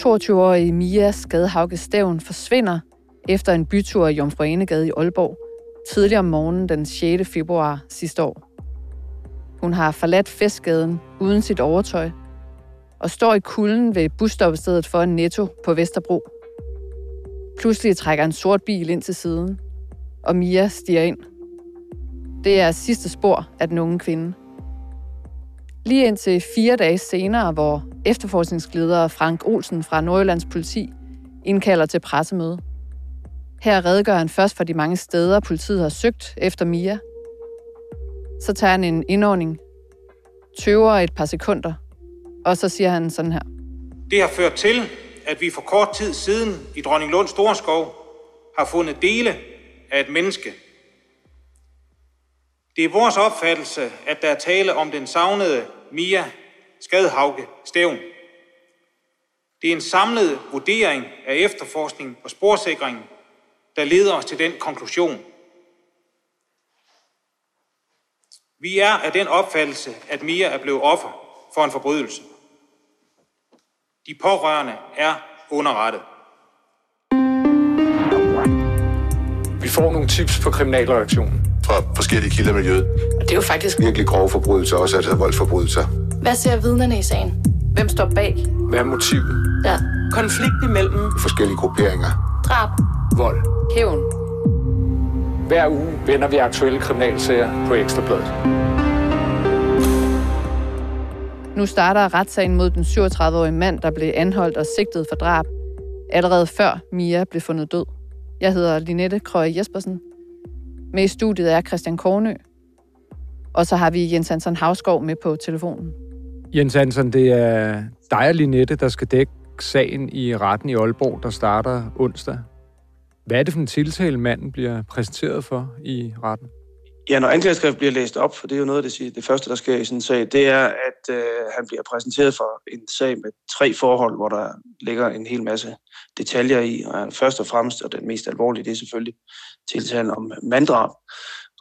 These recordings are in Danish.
22-årige Mia Skadhauke Stævn forsvinder efter en bytur i Jomfru Enegade i Aalborg tidligere om morgenen den 6. februar sidste år. Hun har forladt festgaden uden sit overtøj og står i kulden ved busstoppestedet for en netto på Vesterbro. Pludselig trækker en sort bil ind til siden, og Mia stiger ind. Det er sidste spor af den unge kvinde. Lige indtil fire dage senere, hvor efterforskningsleder Frank Olsen fra Nordjyllands politi indkalder til pressemøde. Her redegør han først for de mange steder, politiet har søgt efter Mia. Så tager han en indånding, tøver et par sekunder, og så siger han sådan her. Det har ført til, at vi for kort tid siden i Dronning Lund Storskov har fundet dele af et menneske. Det er vores opfattelse, at der er tale om den savnede Mia Skadhauke Stævn. Det er en samlet vurdering af efterforskningen og sporsikringen, der leder os til den konklusion. Vi er af den opfattelse, at Mia er blevet offer for en forbrydelse. De pårørende er underrettet. Vi får nogle tips på kriminalreaktionen. Fra forskellige kilder i miljøet. Og det er jo faktisk Virkelig grove forbrydelser, også altså voldsforbrydelser. Hvad ser vidnerne i sagen? Hvem står bag? Hvad er motivet? Ja. Konflikt imellem Forskellige grupperinger. Drab. Vold. Hævn. Hver uge vender vi aktuelle kriminalsager på Ekstrabladet. Nu starter retssagen mod den 37-årige mand, der blev anholdt og sigtet for drab, allerede før Mia blev fundet død. Jeg hedder Linette Krøge Jespersen. Med i studiet er Christian Kornø. Og så har vi Jens Hansen Havskov med på telefonen. Jens Hansen, det er dig og Linette, der skal dække sagen i retten i Aalborg, der starter onsdag. Hvad er det for en tiltale, manden bliver præsenteret for i retten? Ja, når anklageskrift bliver læst op, for det er jo noget af det, det første, der sker i sådan en sag, det er, at øh, han bliver præsenteret for en sag med tre forhold, hvor der ligger en hel masse detaljer i. Og først og fremmest, og den mest alvorlige, det er selvfølgelig tiltalen om manddrab.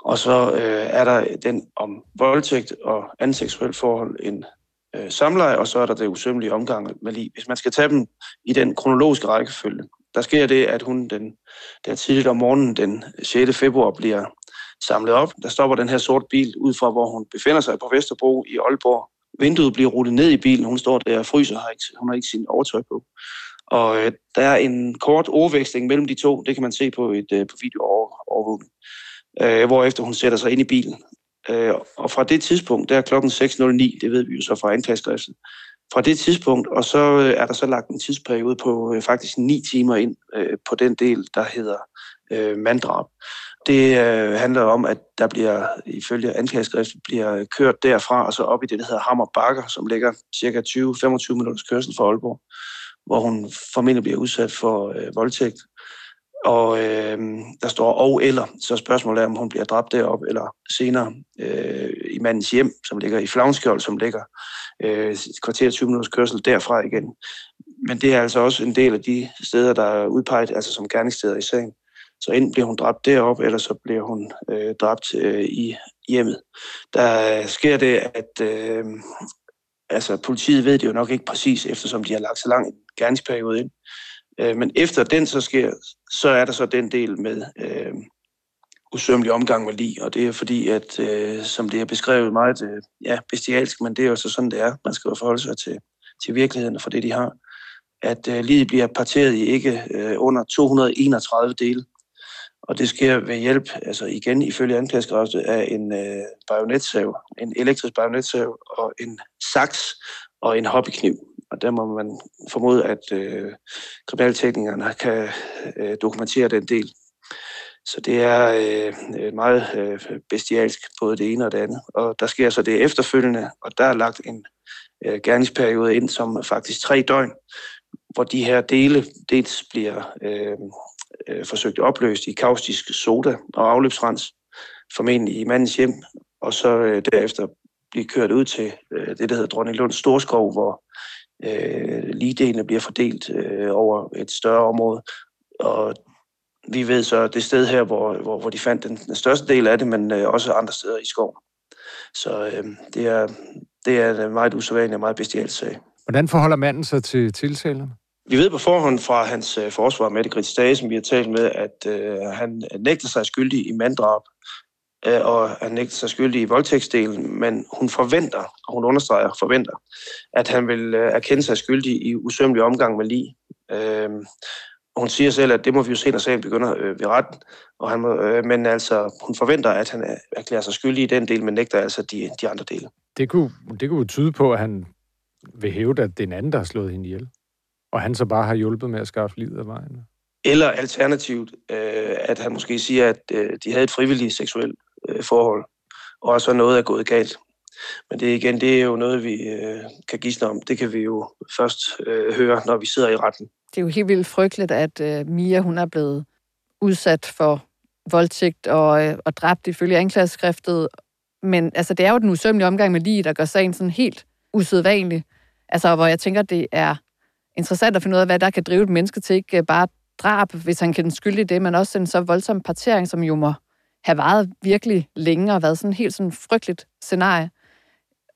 Og så øh, er der den om voldtægt og anden seksuel forhold, en øh, samleje, og så er der det usømmelige omgang med lige. Hvis man skal tage dem i den kronologiske rækkefølge, der sker det, at hun den, der tidligt om morgenen den 6. februar bliver samlet op. Der stopper den her sort bil ud fra, hvor hun befinder sig på Vesterbro i Aalborg. Vinduet bliver rullet ned i bilen. Hun står der og fryser. Har ikke, hun har ikke sin overtøj på. Og øh, der er en kort overveksling mellem de to. Det kan man se på et øh, på videoovervågning. Øh, hvorefter hun sætter sig ind i bilen. Øh, og fra det tidspunkt, der er klokken 6.09, det ved vi jo så fra anklageskriften, fra det tidspunkt, og så øh, er der så lagt en tidsperiode på øh, faktisk 9 timer ind øh, på den del, der hedder øh, manddrab. Det øh, handler om, at der bliver, ifølge anklageskrift, bliver kørt derfra og så op i det, der hedder Hammer Bakker, som ligger cirka 20-25 minutters kørsel fra Aalborg, hvor hun formentlig bliver udsat for øh, voldtægt. Og øh, der står og eller, så spørgsmålet er, om hun bliver dræbt derop eller senere øh, i mandens hjem, som ligger i Flavnskjold, som ligger øh, kvarter 20 minutters kørsel derfra igen. Men det er altså også en del af de steder, der er udpeget altså som gerningssteder i sagen. Så enten bliver hun dræbt derop, eller så bliver hun øh, dræbt øh, i hjemmet. Der øh, sker det, at øh, altså, politiet ved det jo nok ikke præcis, eftersom de har lagt så lang en gerningsperiode ind. Øh, men efter den så sker, så er der så den del med øh, usømmelig omgang med lige, og det er fordi, at øh, som det er beskrevet meget øh, ja, bestialsk, men det er jo så sådan, det er. Man skal jo forholde sig til, til virkeligheden for det, de har. At øh, livet bliver parteret i ikke øh, under 231 dele. Og det sker ved hjælp, altså igen ifølge anklageskriftet, af en øh, bajonetsav, en elektrisk bajonetsav og en saks og en hobbykniv. Og der må man formode, at øh, kriminalteknikerne kan øh, dokumentere den del. Så det er øh, meget øh, bestialsk, både det ene og det andet. Og der sker så det efterfølgende, og der er lagt en øh, gerningsperiode ind, som faktisk tre døgn, hvor de her dele dels bliver øh, øh, forsøgt opløst i kaustisk soda og afløbsrens, formentlig i mandens hjem, og så øh, derefter blive kørt ud til øh, det, der hedder Dronninglund Storskov, hvor øh, ligedelene bliver fordelt øh, over et større område. Og vi ved så det sted her, hvor, hvor, hvor de fandt den, den største del af det, men øh, også andre steder i skoven. Så øh, det, er, det er en meget usædvanlig og meget bestialt sag. Hvordan forholder manden sig til tiltalerne? Vi ved på forhånd fra hans øh, forsvar, Mette Grits Dage, som vi har talt med, at øh, han nægter sig skyldig i manddrab, øh, og han nægter sig skyldig i voldtægtsdelen, men hun forventer, og hun understreger forventer, at han vil øh, erkende sig skyldig i usømmelig omgang med lige. Øh, hun siger selv, at det må vi jo se, når sagen begynder øh, ved retten. Og han må, øh, men altså, hun forventer, at han øh, erklærer sig skyldig i den del, men nægter altså de, de andre dele. Det kunne, det kunne tyde på, at han vil hæve, at det er en anden, der har slået hende ihjel. Og han så bare har hjulpet med at skaffe livet af vejen. Eller alternativt, øh, at han måske siger, at øh, de havde et frivilligt seksuelt øh, forhold, og så noget er gået galt. Men det igen, det er jo noget, vi øh, kan gisne om. Det kan vi jo først øh, høre, når vi sidder i retten. Det er jo helt vildt frygteligt, at øh, Mia hun er blevet udsat for voldtægt og, øh, og dræbt ifølge anklageskriftet. Men altså, det er jo den usømmelige omgang med lige, der gør sagen sådan helt usædvanlig. Altså, hvor jeg tænker, det er interessant at finde ud af, hvad der kan drive et menneske til ikke øh, bare drab, hvis han kan skylde i det, men også en så voldsom partering, som jo må have varet virkelig længe og været sådan helt sådan frygteligt scenarie.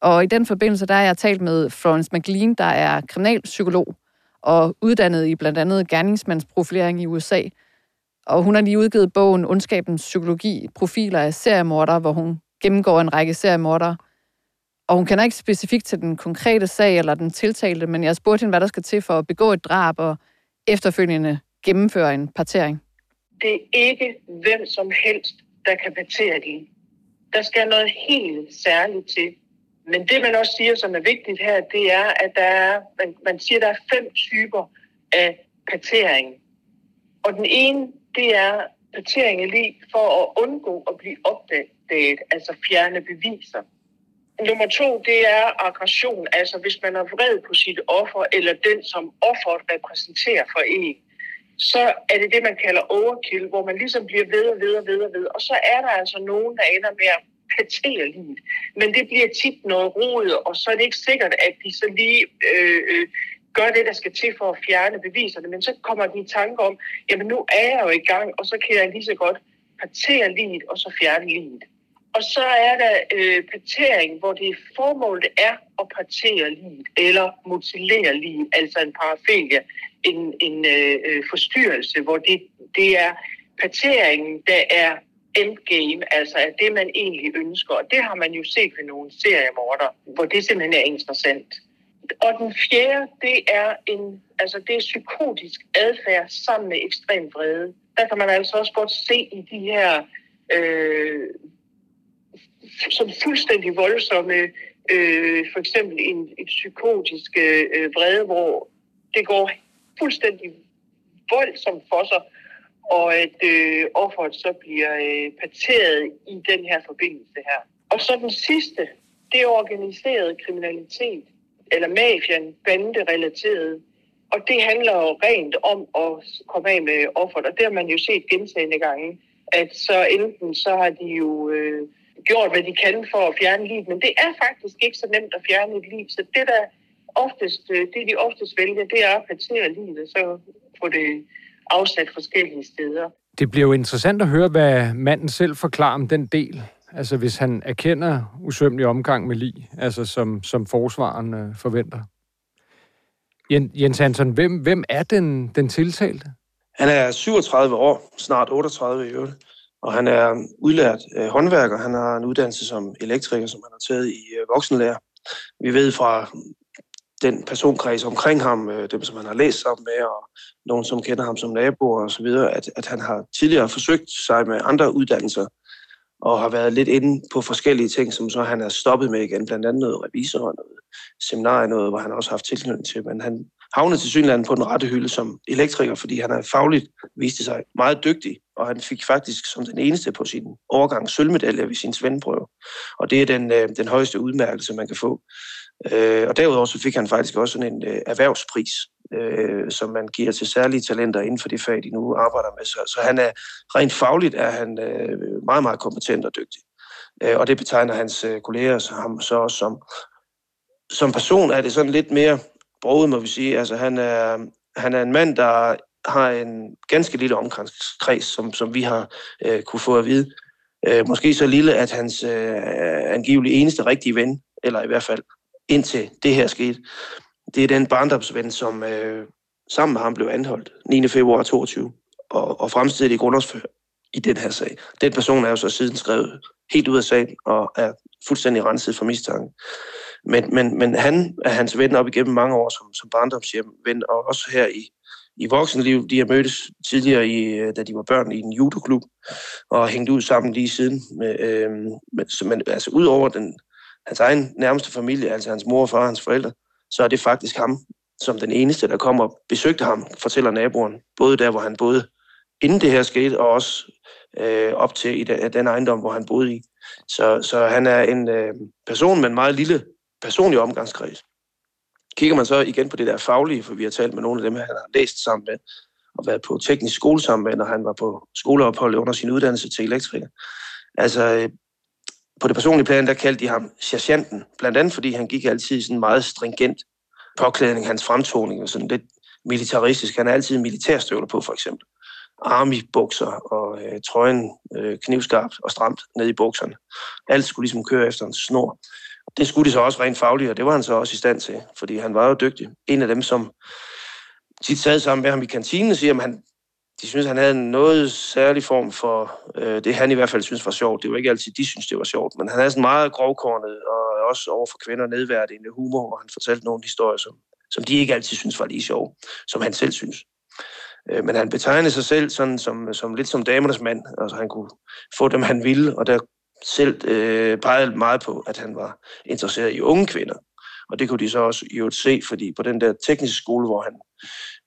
Og i den forbindelse, der har jeg talt med Florence McLean, der er kriminalpsykolog og uddannet i blandt andet gerningsmandsprofilering i USA. Og hun har lige udgivet bogen Ondskabens Psykologi, profiler af seriemordere, hvor hun gennemgår en række seriemordere. Og hun kender ikke specifikt til den konkrete sag eller den tiltalte, men jeg spurgte hende, hvad der skal til for at begå et drab og efterfølgende gennemføre en partering. Det er ikke hvem som helst, der kan partere din. Der skal noget helt særligt til. Men det, man også siger, som er vigtigt her, det er, at der er, man, man siger, der er fem typer af partering. Og den ene, det er partering af lige for at undgå at blive opdaget, altså fjerne beviser. Nummer to, det er aggression, altså hvis man er vred på sit offer, eller den, som offeret repræsenterer for en, så er det det, man kalder overkill, hvor man ligesom bliver ved og ved og ved og ved. Og så er der altså nogen, der ender med at patere livet. Men det bliver tit noget rod, og så er det ikke sikkert, at de så lige øh, øh, gør det, der skal til for at fjerne beviserne. Men så kommer de i tanke om, jamen nu er jeg jo i gang, og så kan jeg lige så godt partere livet, og så fjerne livet. Og så er der øh, partering, hvor det formålet er at partere livet, eller mutilere livet, altså en parafilia, en, en øh, øh, forstyrrelse, hvor det, det er parteringen, der er endgame, altså er det, man egentlig ønsker. Og det har man jo set ved nogle seriemorder, hvor det simpelthen er interessant. Og den fjerde, det er en, altså det er psykotisk adfærd sammen med ekstrem vrede. Der kan man altså også godt se i de her øh, som fuldstændig voldsomme, øh, for eksempel en, en psykotisk øh, vrede, hvor det går fuldstændig voldsomt for sig, og at øh, offeret så bliver øh, parteret i den her forbindelse her. Og så den sidste, det er organiseret kriminalitet, eller mafian, bande-relateret. Og det handler jo rent om at komme af med offeret, og det har man jo set gentagende gange, at så enten så har de jo øh, gjort, hvad de kan for at fjerne livet, men det er faktisk ikke så nemt at fjerne et liv, så det der oftest, øh, det de oftest vælger, det er at partere livet, så får det afsat forskellige steder. Det bliver jo interessant at høre, hvad manden selv forklarer om den del. Altså hvis han erkender usømmelig omgang med lig, altså som, som forsvaren øh, forventer. Jens Hansen, hvem, hvem er den, den tiltalte? Han er 37 år, snart 38 i øvrigt, og han er udlært øh, håndværker. Han har en uddannelse som elektriker, som han har taget i øh, voksenlærer. Vi ved fra den personkreds omkring ham, øh, dem som han har læst sammen med, og nogen som kender ham som naboer og så videre, at, at han har tidligere forsøgt sig med andre uddannelser, og har været lidt inde på forskellige ting, som så han er stoppet med igen, blandt andet noget revisor og noget seminar, noget, hvor han også har haft tilknytning til, men han havnede til synligheden på den rette hylde som elektriker, fordi han er fagligt viste sig meget dygtig, og han fik faktisk som den eneste på sin overgang sølvmedalje ved sin svendprøve. Og det er den, øh, den højeste udmærkelse, man kan få. Øh, og derudover så fik han faktisk også sådan en øh, erhvervspris, øh, som man giver til særlige talenter inden for det fag, de nu arbejder med. Så, så han er rent fagligt er han øh, meget, meget kompetent og dygtig. Øh, og det betegner hans øh, kolleger så, ham så også som. Som person er det sådan lidt mere broget, må vi sige. Altså han er, han er en mand, der har en ganske lille omgangskreds, som, som vi har øh, kunne få at vide. Øh, måske så lille, at hans øh, angiveligt eneste rigtige ven, eller i hvert fald indtil det her skete, det er den barndomsven, som øh, sammen med ham blev anholdt 9. februar 22 og, og fremstillet i grundlovsfører i den her sag. Den person er jo så siden skrevet helt ud af sagen og er fuldstændig renset for mistanke. Men, men, men han er hans ven op igennem mange år som, som barndomshjemven, og også her i, i voksenlivet. De har mødtes tidligere, i, øh, da de var børn, i en judoklub, og hængt ud sammen lige siden. Med, øh, men, så, altså, ud over den, hans egen nærmeste familie, altså hans mor og far og hans forældre, så er det faktisk ham, som den eneste, der kommer og besøgte ham, fortæller naboen. Både der, hvor han boede, inden det her skete, og også øh, op til i den, den ejendom, hvor han boede i. Så, så han er en øh, person med en meget lille personlig omgangskreds. Kigger man så igen på det der faglige, for vi har talt med nogle af dem, han har læst sammen med, og været på teknisk skole sammen med, når han var på skoleophold under sin uddannelse til elektriker. Altså, øh, på det personlige plan, der kaldte de ham sergeanten, blandt andet fordi han gik altid i sådan meget stringent påklædning, hans fremtoning og sådan lidt militaristisk. Han er altid militærstøvler på, for eksempel. Army-bukser og øh, trøjen øh, knivskarpt og stramt ned i bukserne. Alt skulle ligesom køre efter en snor. Det skulle de så også rent fagligt, og det var han så også i stand til, fordi han var jo dygtig. En af dem, som tit sad sammen med ham i kantinen, siger, at han, de synes, han havde en noget særlig form for øh, det, han i hvert fald synes var sjovt. Det var ikke altid, de synes, det var sjovt, men han havde sådan meget grovkornet og også over for kvinder nedværdigende humor, hvor han fortalte nogle historier, som, som de ikke altid synes var lige sjove, som han selv synes. Øh, men han betegnede sig selv sådan som, som lidt som damernes mand. Altså han kunne få dem, han ville, og der selv øh, pegede meget på, at han var interesseret i unge kvinder. Og det kunne de så også i øvrigt se, fordi på den der tekniske skole, hvor han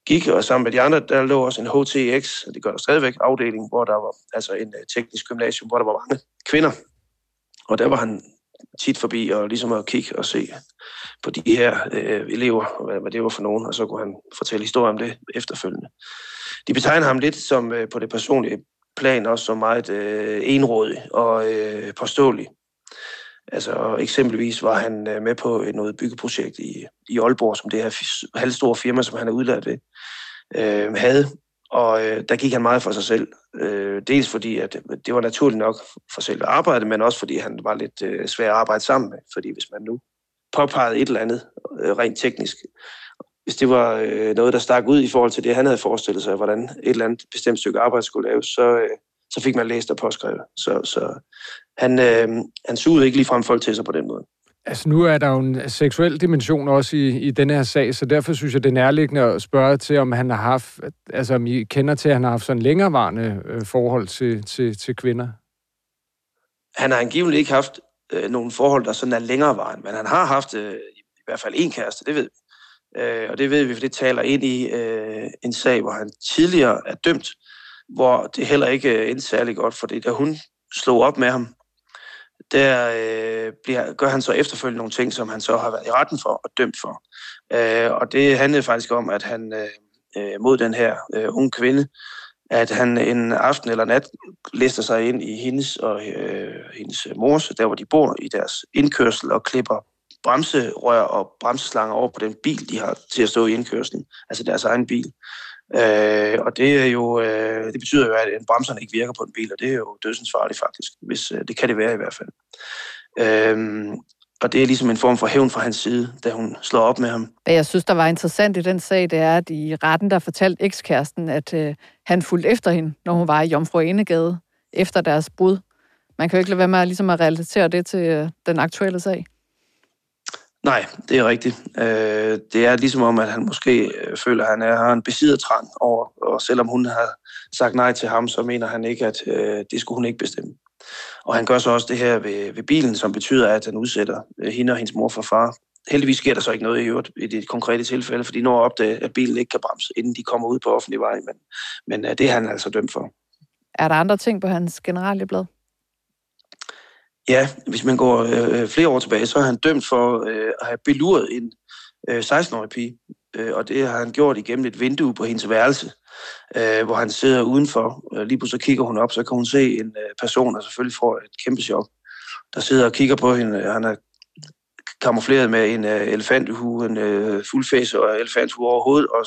gik, og sammen med de andre, der lå også en HTX, og det gør der stadigvæk, afdeling, hvor der var altså en øh, teknisk gymnasium, hvor der var mange kvinder. Og der var han tit forbi og ligesom at kigge og se på de her øh, elever, hvad, hvad det var for nogen, og så kunne han fortælle historier om det efterfølgende. De betegner ham lidt som øh, på det personlige plan også så meget øh, enrådig og øh, påståelig. Altså eksempelvis var han øh, med på et noget byggeprojekt i, i Aalborg, som det her halvstore firma, som han er udlært ved, øh, havde. Og øh, der gik han meget for sig selv. Øh, dels fordi, at det var naturligt nok for selv at arbejde, men også fordi han var lidt øh, svær at arbejde sammen med. Fordi hvis man nu påpegede et eller andet øh, rent teknisk, hvis det var øh, noget, der stak ud i forhold til det, han havde forestillet sig, hvordan et eller andet bestemt stykke arbejde skulle laves, så, øh, så fik man læst og påskrevet. Så, så han, øh, han sugede ikke ligefrem folk til sig på den måde. Altså nu er der jo en seksuel dimension også i, i denne her sag, så derfor synes jeg, det er nærliggende at spørge til, om han har haft, altså om I kender til, at han har haft sådan længerevarende øh, forhold til, til, til kvinder. Han har angiveligt ikke haft øh, nogle forhold, der sådan er længerevarende, men han har haft øh, i hvert fald en kæreste, det ved vi. Øh, og det ved vi, for det taler ind i øh, en sag, hvor han tidligere er dømt, hvor det heller ikke øh, endte særlig godt, fordi da hun slog op med ham, der øh, bliver, gør han så efterfølgende nogle ting, som han så har været i retten for og dømt for. Øh, og det handlede faktisk om, at han øh, øh mod den her øh, unge kvinde, at han en aften eller nat lister sig ind i hendes og øh, hendes mors, der hvor de bor, i deres indkørsel og klipper bremserør og bremseslanger over på den bil, de har til at stå i indkørslen, altså deres egen bil. Øh, og det er jo, øh, det betyder jo, at bremserne ikke virker på en bil, og det er jo dødsensfarligt faktisk, hvis øh, det kan det være i hvert fald. Øh, og det er ligesom en form for hævn fra hans side, da hun slår op med ham. Hvad jeg synes, der var interessant i den sag, det er, at i retten, der fortalte ekskæresten, at øh, han fulgte efter hende, når hun var i Jomfru Enegade, efter deres brud. Man kan jo ikke lade være med at, ligesom at relatere det til øh, den aktuelle sag. Nej, det er rigtigt. Øh, det er ligesom om, at han måske øh, føler, at han er, har en besiddertrang over, og selvom hun har sagt nej til ham, så mener han ikke, at øh, det skulle hun ikke bestemme. Og han gør så også det her ved, ved bilen, som betyder, at han udsætter øh, hende og hendes mor for far. Heldigvis sker der så ikke noget i øvrigt i det konkrete tilfælde, fordi når opdager, at bilen ikke kan bremse, inden de kommer ud på offentlig vej, men, men øh, det er han altså dømt for. Er der andre ting på hans generelle blad? Ja, hvis man går øh, øh, flere år tilbage, så er han dømt for øh, at have beluret en øh, 16-årig pige. Øh, og det har han gjort igennem et vindue på hendes værelse, øh, hvor han sidder udenfor. Øh, lige pludselig kigger hun op, så kan hun se en øh, person, der selvfølgelig får et kæmpe chok, der sidder og kigger på hende. Han er kamufleret med en øh, elefanthue, en øh, fuldfæs og elefanthue over hovedet, og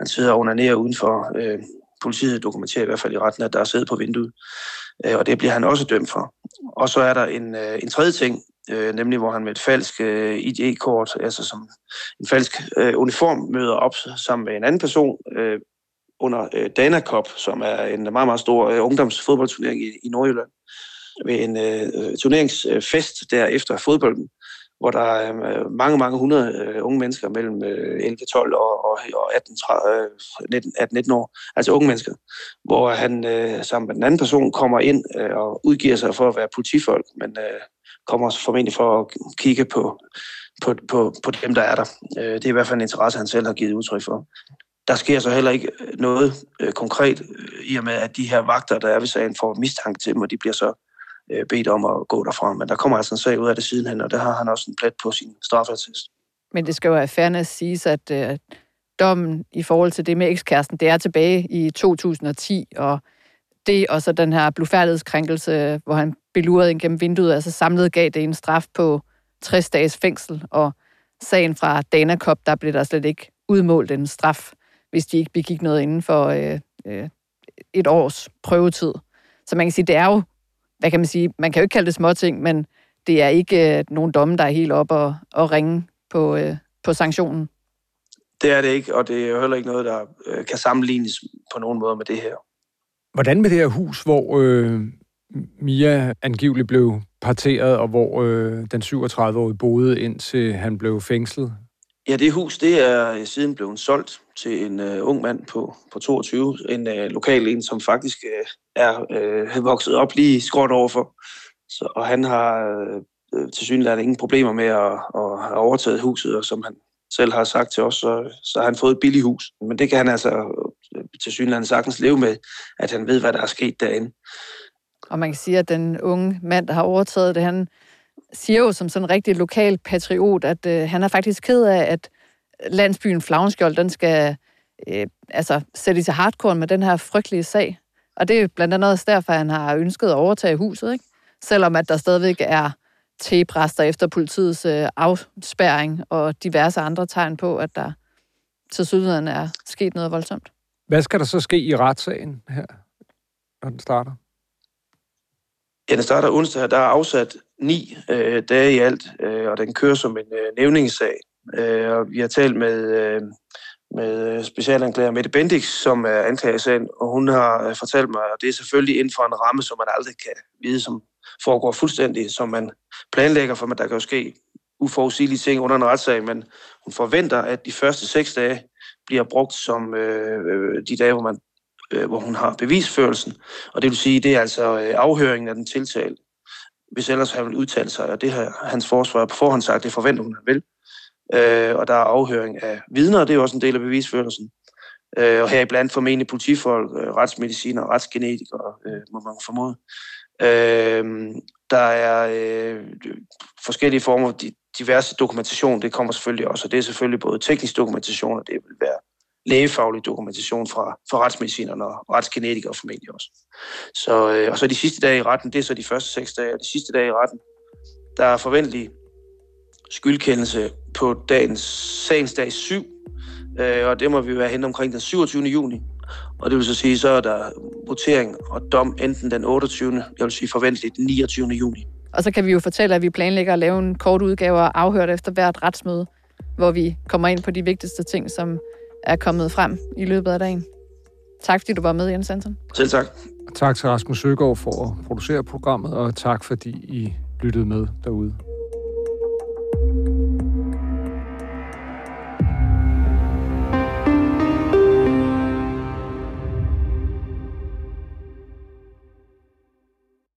han sidder og onanerer udenfor. Øh, politiet dokumenterer i hvert fald i retten, at der er siddet på vinduet. Øh, og det bliver han også dømt for. Og så er der en, øh, en tredje ting, øh, nemlig hvor han med et falsk øh, ID-kort, altså som en falsk øh, uniform, møder op sammen med en anden person øh, under øh, Dana Cup, som er en meget, meget stor øh, ungdomsfodboldturnering i, i Nordjylland, ved en øh, øh turneringsfest der efter fodbolden, hvor der er øh, mange, mange hundrede øh, unge mennesker mellem øh, 11, 12 og, og, og 18, 30, 19, 18, 19 år, altså unge mennesker, hvor han øh, sammen med den anden person kommer ind øh, og udgiver sig for at være politifolk, men øh, kommer formentlig for at kigge på, på, på, på dem, der er der. Øh, det er i hvert fald en interesse, han selv har givet udtryk for. Der sker så heller ikke øh, noget øh, konkret, øh, i og med at de her vagter, der er ved sagen, får mistanke til dem, og de bliver så øh, bedt om at gå derfra. Men der kommer altså en sag ud af det sidenhen, og der har han også en plet på sin straffetest. Men det skal jo være fairness siges, at øh, dommen i forhold til det med ekskæresten, det er tilbage i 2010, og det og så den her blufærdighedskrænkelse, hvor han belurede ind gennem vinduet, altså samlet gav det en straf på 60 dages fængsel, og sagen fra Danakop, der blev der slet ikke udmålt en straf, hvis de ikke begik noget inden for øh, øh, et års prøvetid. Så man kan sige, det er jo, hvad kan man sige, man kan jo ikke kalde det småting, men det er ikke øh, nogen domme, der er helt op og, og ringe på, øh, på sanktionen. Det er det ikke, og det er heller ikke noget, der øh, kan sammenlignes på nogen måde med det her. Hvordan med det her hus, hvor øh, Mia angiveligt blev parteret, og hvor øh, den 37-årige boede, indtil han blev fængslet? Ja, det hus, det er øh, siden blevet solgt til en øh, ung mand på, på 22, en øh, lokal en, som faktisk øh, er øh, vokset op lige skråt overfor. Så, og han har øh, øh til synligheden ingen problemer med at, at have overtaget huset, og som han selv har sagt til os, så, så har han fået et billigt hus. Men det kan han altså øh, til synligheden sagtens leve med, at han ved, hvad der er sket derinde. Og man kan sige, at den unge mand, der har overtaget det, han siger jo som sådan en rigtig lokal patriot, at øh, han er faktisk ked af, at landsbyen Flagenskjold, den skal øh, altså, sætte til hardcore med den her frygtelige sag. Og det er blandt andet også derfor, han har ønsket at overtage huset, ikke? Selvom at der stadigvæk er tebrester efter politiets øh, afspærring og diverse andre tegn på, at der til sydligheden er sket noget voldsomt. Hvad skal der så ske i retssagen her, når den starter? Ja, den starter onsdag. Der er afsat ni øh, dage i alt, øh, og den kører som en øh, nævningssag. Øh, og vi har talt med, øh, med øh, specialanklager Mette Bendix, som er anklagesagen, og hun har øh, fortalt mig, at det er selvfølgelig inden for en ramme, som man aldrig kan vide, som foregår fuldstændig, som man planlægger, for der kan jo ske uforudsigelige ting under en retssag, men hun forventer, at de første seks dage bliver brugt som øh, øh de dage, hvor man øh, hvor hun har bevisførelsen, og det vil sige, det er altså øh, afhøringen af den tiltalte. Hvis ellers han vil udtale sig, og det har hans forsvar på forhånd sagt, det forventer hun, han vil. Øh, og der er afhøring af vidner, og det er også en del af bevisførelsen. Øh, og her blandt formentlig politifolk, øh, retsmediciner og retsgenetikere, øh, må man formode. Øh, der er øh, forskellige former, for diverse dokumentation, det kommer selvfølgelig også, og det er selvfølgelig både teknisk dokumentation, og det vil være lægefaglig dokumentation fra, fra retsmedicinerne og retsgenetikere formentlig også. Så, øh, og så de sidste dage i retten, det er så de første seks dage, og de sidste dage i retten, der er forventelig skyldkendelse på dagens sagens dag 7, øh, og det må vi være hen omkring den 27. juni. Og det vil så sige, så er der votering og dom enten den 28. jeg vil sige forventeligt den 29. juni. Og så kan vi jo fortælle, at vi planlægger at lave en kort udgave og afhørt efter hvert retsmøde, hvor vi kommer ind på de vigtigste ting, som er kommet frem i løbet af dagen. Tak fordi du var med, Jens Hansen. Selv tak. Tak til Rasmus Søgaard for at producere programmet, og tak fordi I lyttede med derude.